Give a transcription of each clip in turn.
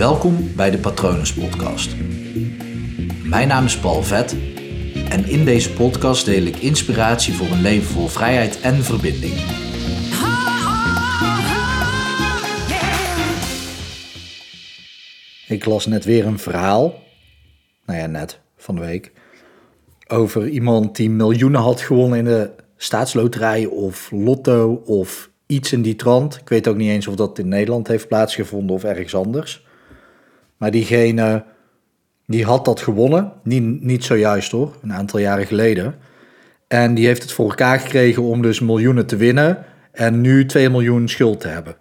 Welkom bij de Patronus Podcast. Mijn naam is Paul Vet en in deze podcast deel ik inspiratie voor een leven vol vrijheid en verbinding. Ik las net weer een verhaal, nou ja, net van de week, over iemand die miljoenen had gewonnen in de staatsloterij of lotto of iets in die trant. Ik weet ook niet eens of dat in Nederland heeft plaatsgevonden of ergens anders. Maar diegene die had dat gewonnen, niet, niet zojuist hoor, een aantal jaren geleden. En die heeft het voor elkaar gekregen om dus miljoenen te winnen en nu 2 miljoen schuld te hebben.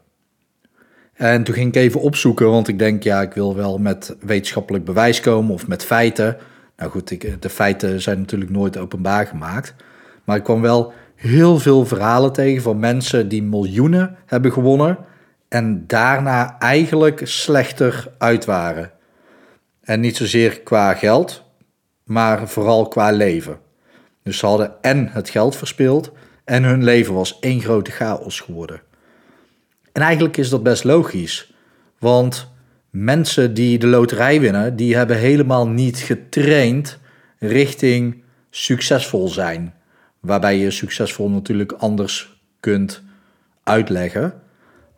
En toen ging ik even opzoeken, want ik denk, ja, ik wil wel met wetenschappelijk bewijs komen of met feiten. Nou goed, ik, de feiten zijn natuurlijk nooit openbaar gemaakt. Maar ik kwam wel heel veel verhalen tegen van mensen die miljoenen hebben gewonnen en daarna eigenlijk slechter uit waren. En niet zozeer qua geld, maar vooral qua leven. Dus ze hadden en het geld verspeeld en hun leven was één grote chaos geworden. En eigenlijk is dat best logisch, want mensen die de loterij winnen, die hebben helemaal niet getraind richting succesvol zijn. Waarbij je succesvol natuurlijk anders kunt uitleggen.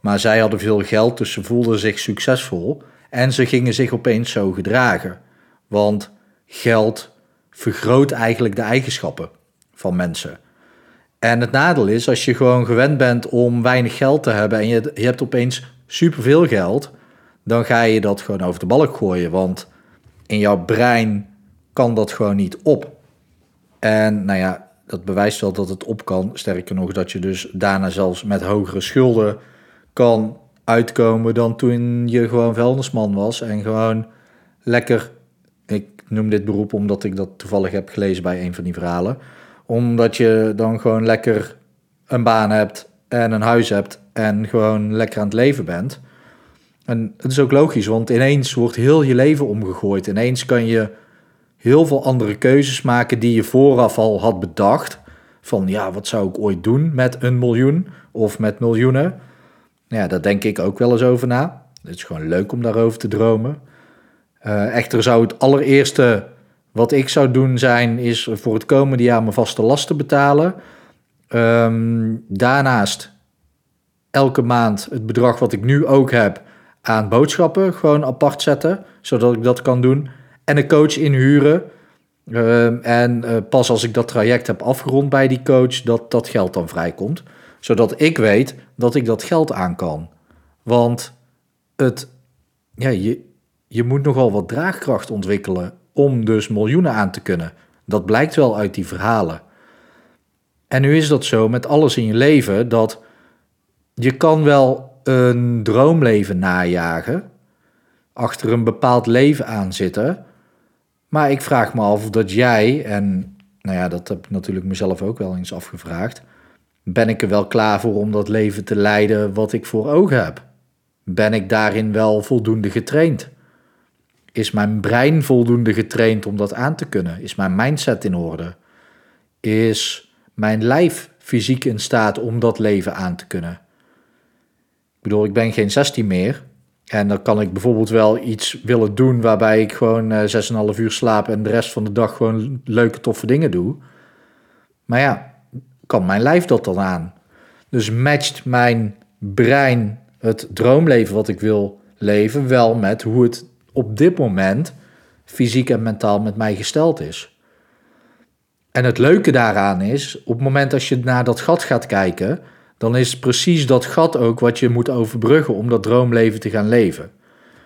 Maar zij hadden veel geld, dus ze voelden zich succesvol. En ze gingen zich opeens zo gedragen. Want geld vergroot eigenlijk de eigenschappen van mensen. En het nadeel is, als je gewoon gewend bent om weinig geld te hebben en je, hebt opeens superveel geld, dan ga je dat gewoon over de balk gooien. Want in jouw brein kan dat gewoon niet op. En nou ja, dat bewijst wel dat het op kan. Sterker nog, dat je dus daarna zelfs met hogere schulden kan uitkomen dan toen je gewoon vuilnisman was en gewoon lekker. Ik noem dit beroep omdat ik dat toevallig heb gelezen bij een van die verhalen. Omdat je dan gewoon lekker een baan hebt en een huis hebt en gewoon lekker aan het leven bent. En het is ook logisch, want ineens wordt heel je leven omgegooid. Ineens kan je heel veel andere keuzes maken die je vooraf al had bedacht. Van ja, wat zou ik ooit doen met een miljoen of met miljoenen? Ja, daar denk ik ook wel eens over na. Het is gewoon leuk om daarover te dromen. Uh, echter zou het allereerste wat ik zou doen zijn, is voor het komende jaar mijn vaste lasten betalen. Um, daarnaast elke maand het bedrag wat ik nu ook heb aan boodschappen gewoon apart zetten, zodat ik dat kan doen. En een coach inhuren. Um, en uh, pas als ik dat traject heb afgerond bij die coach, dat dat geld dan vrijkomt zodat ik weet dat ik dat geld aan kan. Want het, ja, je, je moet nogal wat draagkracht ontwikkelen om dus miljoenen aan te kunnen. Dat blijkt wel uit die verhalen. En nu is dat zo met alles in je leven dat je kan wel een droomleven najagen, achter een bepaald leven aan zitten. Maar ik vraag me af of dat jij, en nou ja, dat heb ik natuurlijk mezelf ook wel eens afgevraagd, ben ik er wel klaar voor om dat leven te leiden wat ik voor ogen heb? Ben ik daarin wel voldoende getraind? Is mijn brein voldoende getraind om dat aan te kunnen? Is mijn mindset in orde? Is mijn lijf fysiek in staat om dat leven aan te kunnen? Ik bedoel, ik ben geen 16 meer. En dan kan ik bijvoorbeeld wel iets willen doen waarbij ik gewoon uh, 6,5 uur slaap en de rest van de dag gewoon leuke, toffe dingen doe. Maar ja, kan mijn lijf dat dan aan? Dus matcht mijn brein het droomleven wat ik wil leven wel met hoe het op dit moment fysiek en mentaal met mij gesteld is. En het leuke daaraan is, op het moment als je naar dat gat gaat kijken, dan is precies dat gat ook wat je moet overbruggen om dat droomleven te gaan leven.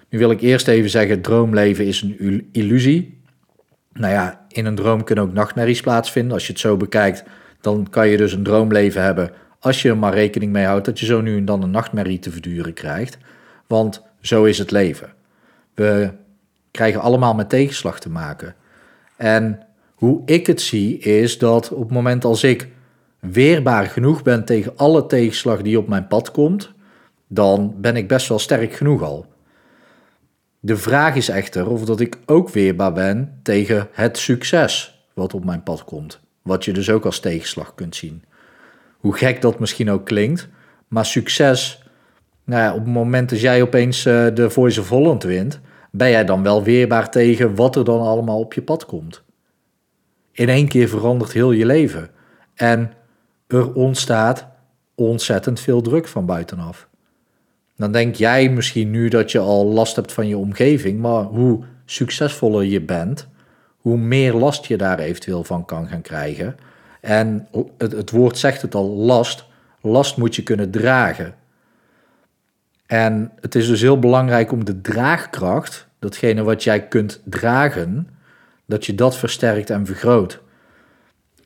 Nu wil ik eerst even zeggen, droomleven is een illusie. Nou ja, in een droom kunnen ook nachtmerries plaatsvinden. Als je het zo bekijkt, dan kan je dus een droomleven hebben als je er maar rekening mee houdt dat je zo nu en dan een nachtmerrie te verduren krijgt. Want zo is het leven. We krijgen allemaal met tegenslag te maken. En hoe ik het zie is dat op het moment als ik weerbaar genoeg ben tegen alle tegenslag die op mijn pad komt, dan ben ik best wel sterk genoeg al. De vraag is echter of dat ik ook weerbaar ben tegen het succes wat op mijn pad komt. Wat je dus ook als tegenslag kunt zien. Hoe gek dat misschien ook klinkt, maar succes Nou ja, op het moment dat jij opeens uh, de Voice of wint, ben jij dan wel weerbaar tegen wat er dan allemaal op je pad komt. In één keer verandert heel je leven. En er ontstaat ontzettend veel druk van buitenaf. Dan denk jij misschien nu dat je al last hebt van je omgeving, maar hoe succesvoller je bent, hoe meer last je daar eventueel van kan gaan krijgen. En het, het woord zegt het al, last. Last moet je kunnen dragen. En het is dus heel belangrijk om de draagkracht, datgene wat jij kunt dragen, dat je dat versterkt en vergroot.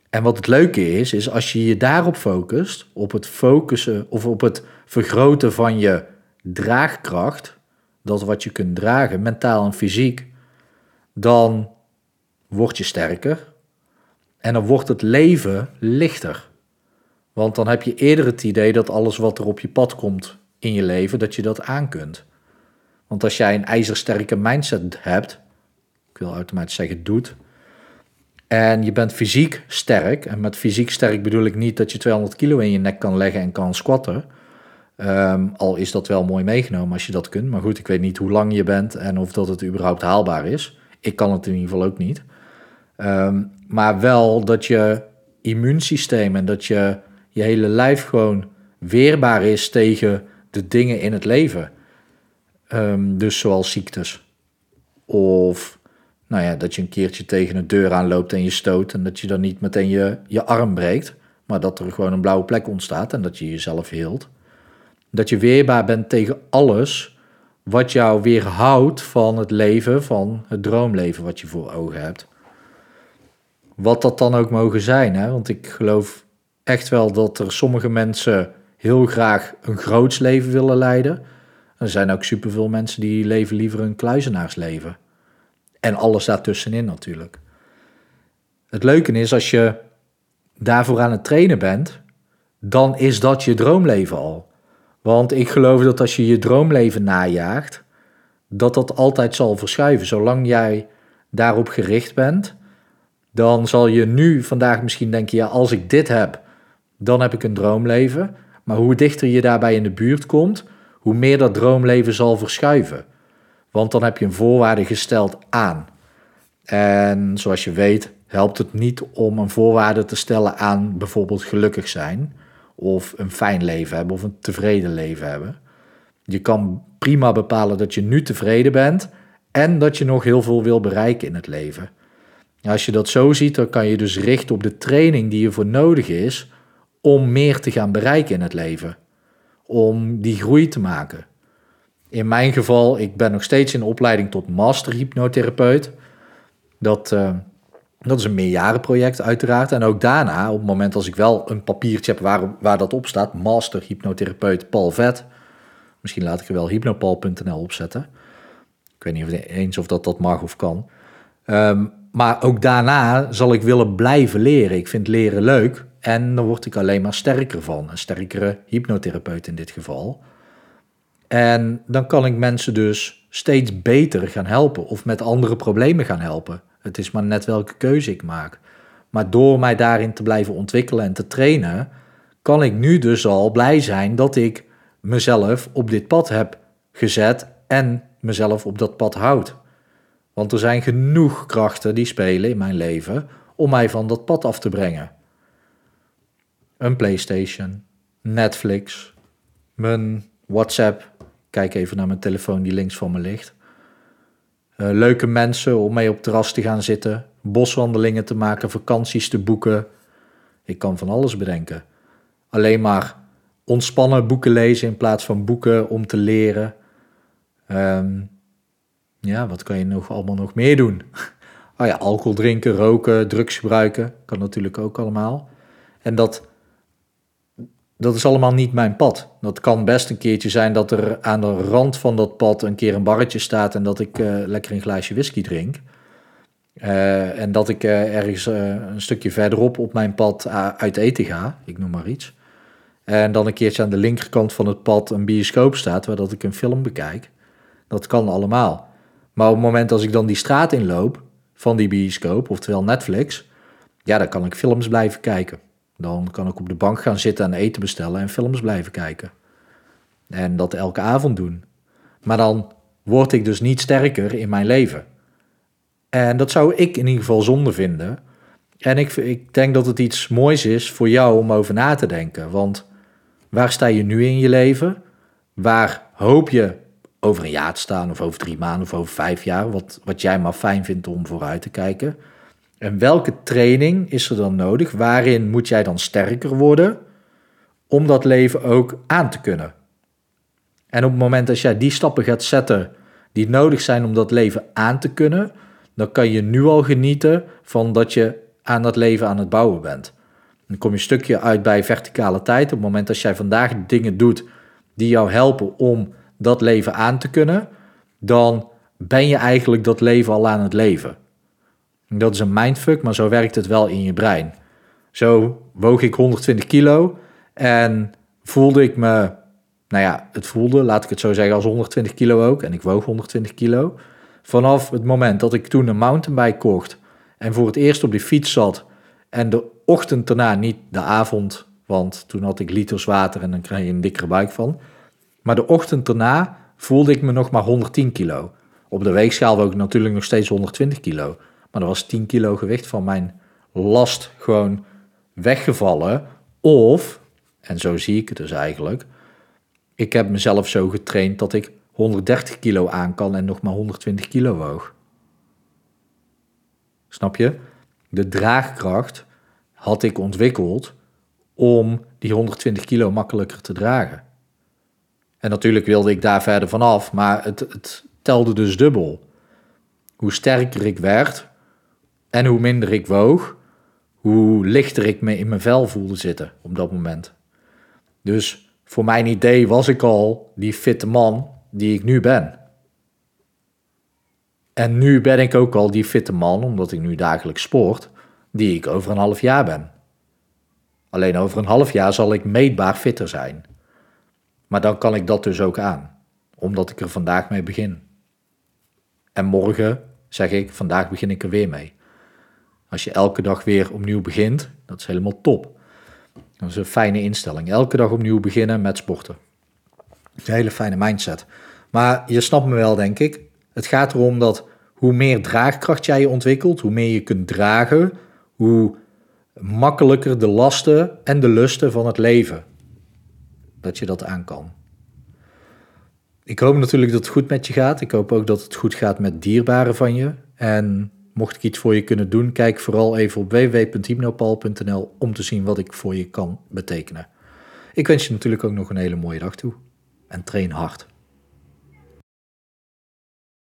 En wat het leuke is, is als je je daarop focust, op het focussen of op het vergroten van je draagkracht, dat wat je kunt dragen, mentaal en fysiek, dan word je sterker en dan wordt het leven lichter. Want dan heb je eerder het idee dat alles wat er op je pad komt in je leven, dat je dat aan kunt. Want als jij een ijzersterke mindset hebt, ik wil automatisch zeggen doet, en je bent fysiek sterk, en met fysiek sterk bedoel ik niet dat je 200 kilo in je nek kan leggen en kan squatten, Ehm, al is dat wel mooi meegenomen als je dat kunt. Maar goed, ik weet niet hoe lang je bent en of dat het überhaupt haalbaar is. Ik kan het in ieder geval ook niet. Ehm, maar wel dat je immuunsysteem en dat je, je hele lijf gewoon weerbaar is tegen de dingen in het leven. Ehm, dus zoals ziektes. Of nou ja, dat je een keertje tegen een deur aanloopt en je stoot en dat je dan niet meteen je, je arm breekt. Maar dat er gewoon een blauwe plek ontstaat en dat je jezelf heelt. Dat je weerbaar bent tegen alles wat jou weerhoudt van het leven, van het droomleven wat je voor ogen hebt. Wat dat dan ook mogen zijn, hè? want ik geloof echt wel dat er sommige mensen heel graag een groots leven willen leiden. Er zijn ook superveel mensen die leven liever een kluizenaarsleven. En alles daartussenin natuurlijk. Het leuke is, als je daarvoor aan het trainen bent, dan is dat je droomleven al. Want ik geloof dat als je je droomleven najaagt, dat dat altijd zal verschuiven. Zolang jij daarop gericht bent, dan zal je nu vandaag misschien denken: ja, als ik dit heb, dan heb ik een droomleven. Maar hoe dichter je daarbij in de buurt komt, hoe meer dat droomleven zal verschuiven. Want dan heb je een voorwaarde gesteld aan. En zoals je weet, helpt het niet om een voorwaarde te stellen aan bijvoorbeeld gelukkig zijn of een fijn leven hebben of een tevreden leven hebben. Je kan prima bepalen dat je nu tevreden bent en dat je nog heel veel wil bereiken in het leven. Als je dat zo ziet, dan kan je dus richten op de training die je voor nodig is om meer te gaan bereiken in het leven. Om die groei te maken. In mijn geval, ik ben nog steeds in opleiding tot master hypnotherapeut. Dat, uh, dat is een meerjarenproject uiteraard. En ook daarna, op het moment als ik wel een papiertje heb waar, waar dat op staat, master hypnotherapeut Paul Vet. Misschien laat ik er wel hypnopal.nl opzetten. Ik weet niet eens of dat, dat mag of kan. Ehm, maar ook daarna zal ik willen blijven leren. Ik vind leren leuk en dan word ik alleen maar sterker van. Een sterkere hypnotherapeut in dit geval. En dan kan ik mensen dus steeds beter gaan helpen of met andere problemen gaan helpen. Het is maar net welke keuze ik maak. Maar door mij daarin te blijven ontwikkelen en te trainen, kan ik nu dus al blij zijn dat ik mezelf op dit pad heb gezet en mezelf op dat pad houd. Want er zijn genoeg krachten die spelen in mijn leven om mij van dat pad af te brengen. Een PlayStation, Netflix, mijn WhatsApp. Kijk even naar mijn telefoon die links van me ligt. Eh, leuke mensen om mee op terras te gaan zitten, boswandelingen te maken, vakanties te boeken. Ik kan van alles bedenken. Alleen maar ontspannen boeken lezen in plaats van boeken om te leren. Ehm, ja, wat kan je nog allemaal nog meer doen? oh ja, alcohol drinken, roken, drugs gebruiken, kan natuurlijk ook allemaal. En dat dat is allemaal niet mijn pad. Dat kan best een keertje zijn dat er aan de rand van dat pad een keer een barretje staat en dat ik uh, lekker een glaasje whisky drink. Uh, en dat ik uh, ergens een stukje verderop op mijn pad uit eten ga, ik noem maar iets. En dan een keertje aan de linkerkant van het pad een bioscoop staat waar dat ik een film bekijk. Dat kan allemaal. Maar op het moment als ik dan die straat inloop van die bioscoop, oftewel Netflix, ja, dan kan ik films blijven kijken. Dan kan ik op de bank gaan zitten en eten bestellen en films blijven kijken. En dat elke avond doen. Maar dan word ik dus niet sterker in mijn leven. En dat zou ik in ieder geval zonde vinden. En ik, ik denk dat het iets moois is voor jou om over na te denken. Want waar sta je nu in je leven? Waar hoop je over een jaar te staan, of over drie maanden, of over vijf jaar? Wat, wat jij maar fijn vindt om vooruit te kijken. En welke training is er dan nodig? Waarin moet jij dan sterker worden om dat leven ook aan te kunnen? En op het moment dat jij die stappen gaat zetten die nodig zijn om dat leven aan te kunnen, dan kan je nu al genieten van dat je aan dat leven aan het bouwen bent. Dan kom je een stukje uit bij verticale tijd. Op het moment dat jij vandaag dingen doet die jou helpen om dat leven aan te kunnen, dan ben je eigenlijk dat leven al aan het leven. Dat is een mindfuck, maar zo werkt het wel in je brein. Zo woog ik 120 kilo en voelde ik me, nou ja, het voelde, laat ik het zo zeggen, als 120 kilo ook. En ik woog 120 kilo. Vanaf het moment dat ik toen een mountainbike kocht en voor het eerst op die fiets zat en de ochtend daarna, niet de avond, want toen had ik liters water en dan krijg je een dikkere buik van. Maar de ochtend daarna voelde ik me nog maar 110 kilo. Op de weegschaal woog ik natuurlijk nog steeds 120 kilo. Maar er was 10 kilo gewicht van mijn last gewoon weggevallen. Of, en zo zie ik het dus eigenlijk, ik heb mezelf zo getraind dat ik 130 kilo aan kan en nog maar 120 kilo woog. Snap je? De draagkracht had ik ontwikkeld om die 120 kilo makkelijker te dragen. En natuurlijk wilde ik daar verder vanaf, maar het, het telde dus dubbel. Hoe sterker ik werd, en hoe minder ik woog, hoe lichter ik me in mijn vel voelde zitten op dat moment. Dus voor mijn idee was ik al die fitte man die ik nu ben. En nu ben ik ook al die fitte man, omdat ik nu dagelijks sport, die ik over een half jaar ben. Alleen over een half jaar zal ik meetbaar fitter zijn. Maar dan kan ik dat dus ook aan, omdat ik er vandaag mee begin. En morgen zeg ik, vandaag begin ik er weer mee. Als je elke dag weer opnieuw begint, dat is helemaal top. Dat is een fijne instelling. Elke dag opnieuw beginnen met sporten. Een hele fijne mindset. Maar je snapt me wel, denk ik. Het gaat erom dat hoe meer draagkracht jij je ontwikkelt, hoe meer je kunt dragen, hoe makkelijker de lasten en de lusten van het leven. Dat je dat aan kan. Ik hoop natuurlijk dat het goed met je gaat. Ik hoop ook dat het goed gaat met dierbaren van je. En Mocht ik iets voor je kunnen doen, kijk vooral even op www.hypnopal.nl om te zien wat ik voor je kan betekenen. Ik wens je natuurlijk ook nog een hele mooie dag toe en train hard.